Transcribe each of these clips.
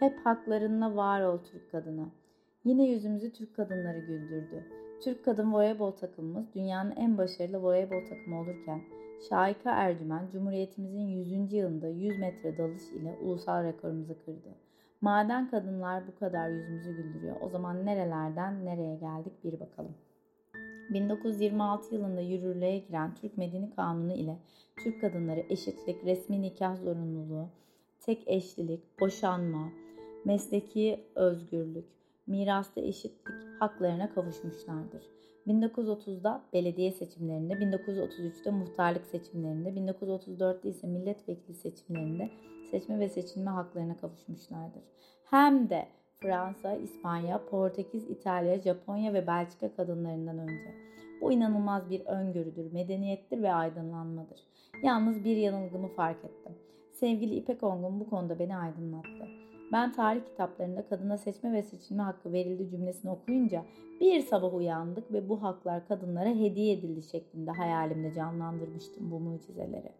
Hep haklarınla var ol Türk kadını. Yine yüzümüzü Türk kadınları güldürdü. Türk kadın voleybol takımımız dünyanın en başarılı voleybol takımı olurken Şahika Ercümen Cumhuriyetimizin 100. yılında 100 metre dalış ile ulusal rekorumuzu kırdı. Maden kadınlar bu kadar yüzümüzü güldürüyor. O zaman nerelerden nereye geldik bir bakalım. 1926 yılında yürürlüğe giren Türk Medeni Kanunu ile Türk kadınları eşitlik, resmi nikah zorunluluğu, tek eşlilik, boşanma, mesleki özgürlük, mirasta eşitlik haklarına kavuşmuşlardır. 1930'da belediye seçimlerinde, 1933'te muhtarlık seçimlerinde, 1934'te ise milletvekili seçimlerinde seçme ve seçilme haklarına kavuşmuşlardır. Hem de Fransa, İspanya, Portekiz, İtalya, Japonya ve Belçika kadınlarından önce. Bu inanılmaz bir öngörüdür, medeniyettir ve aydınlanmadır. Yalnız bir yanılgımı fark ettim. Sevgili İpek Ongun bu konuda beni aydınlattı. Ben tarih kitaplarında kadına seçme ve seçilme hakkı verildi cümlesini okuyunca bir sabah uyandık ve bu haklar kadınlara hediye edildi şeklinde hayalimde canlandırmıştım bu mucizeleri.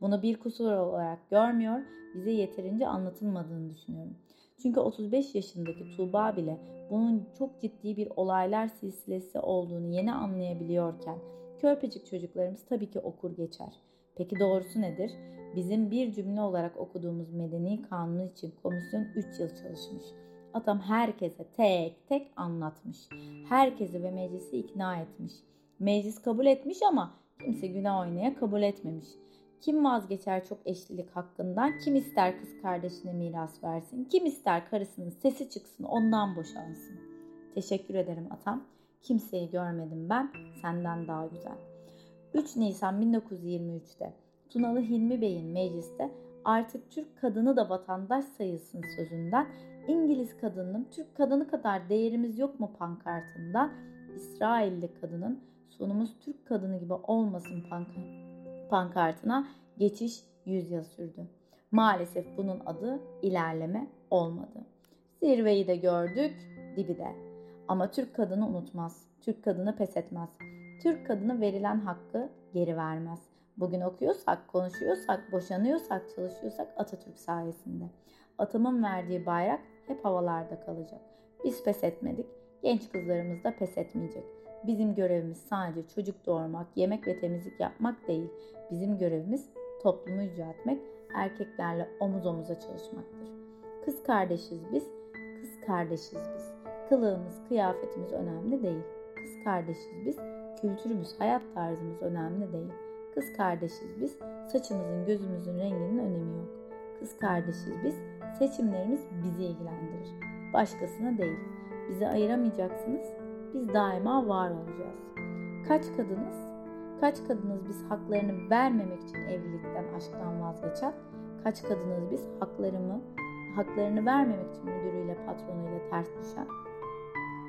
Bunu bir kusur olarak görmüyor, bize yeterince anlatılmadığını düşünüyorum. Çünkü 35 yaşındaki Tuğba bile bunun çok ciddi bir olaylar silsilesi olduğunu yeni anlayabiliyorken körpecik çocuklarımız tabii ki okur geçer. Peki doğrusu nedir? Bizim bir cümle olarak okuduğumuz medeni kanun için komisyon 3 yıl çalışmış. Atam herkese tek tek anlatmış. Herkesi ve meclisi ikna etmiş. Meclis kabul etmiş ama kimse güne oynaya kabul etmemiş. Kim vazgeçer çok eşlilik hakkından? Kim ister kız kardeşine miras versin? Kim ister karısının sesi çıksın ondan boşansın? Teşekkür ederim atam. Kimseyi görmedim ben senden daha güzel. 3 Nisan 1923'te Tunalı Hilmi Bey'in mecliste artık Türk kadını da vatandaş sayılsın sözünden İngiliz kadının Türk kadını kadar değerimiz yok mu pankartından İsrailli kadının sonumuz Türk kadını gibi olmasın pankartına geçiş yüzyıl sürdü. Maalesef bunun adı ilerleme olmadı. Zirveyi de gördük, dibi de. Ama Türk kadını unutmaz. Türk kadını pes etmez. Türk kadını verilen hakkı geri vermez. Bugün okuyorsak, konuşuyorsak, boşanıyorsak, çalışıyorsak Atatürk sayesinde. Atamın verdiği bayrak hep havalarda kalacak. Biz pes etmedik, genç kızlarımız da pes etmeyecek. Bizim görevimiz sadece çocuk doğurmak, yemek ve temizlik yapmak değil. Bizim görevimiz toplumu yüceltmek, erkeklerle omuz omuza çalışmaktır. Kız kardeşiz biz, kız kardeşiz biz. Kılığımız, kıyafetimiz önemli değil. Kız kardeşiz biz, kültürümüz, hayat tarzımız önemli değil. Kız kardeşiz biz, saçımızın gözümüzün renginin önemi yok. Kız kardeşiz biz, seçimlerimiz bizi ilgilendirir. Başkasına değil. Bizi ayıramayacaksınız, biz daima var olacağız. Kaç kadınız? Kaç kadınız biz haklarını vermemek için evlilikten, aşktan vazgeçen? Kaç kadınız biz haklarımı, haklarını vermemek için müdürüyle, patronuyla ters düşen?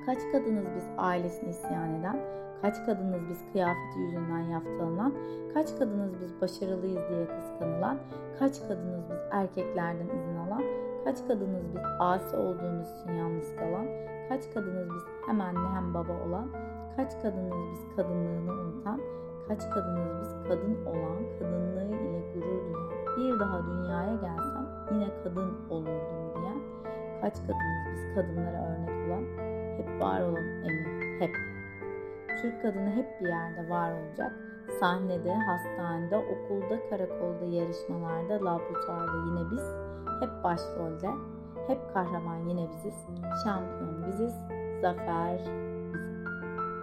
Kaç kadınız biz ailesine isyan eden? Kaç kadınız biz kıyafeti yüzünden yaftalanan? Kaç kadınız biz başarılıyız diye kıskanılan? Kaç kadınız biz erkeklerden izin alan? Kaç kadınız biz asi olduğumuz için yalnız kalan? Kaç kadınız biz hem anne hem baba olan? Kaç kadınız biz kadınlığını unutan? Kaç kadınız biz kadın olan, kadınlığı ile gurur duyan? Bir daha dünyaya gelsem yine kadın olurdum diyen? Kaç kadınız biz kadınlara örnek olan? Hep var olan emin, hep. Türk kadını hep bir yerde var olacak. Sahnede, hastanede, okulda, karakolda, yarışmalarda, laboratuvarda yine biz. Hep başrolde, hep kahraman yine biziz. Şampiyon biziz. Zafer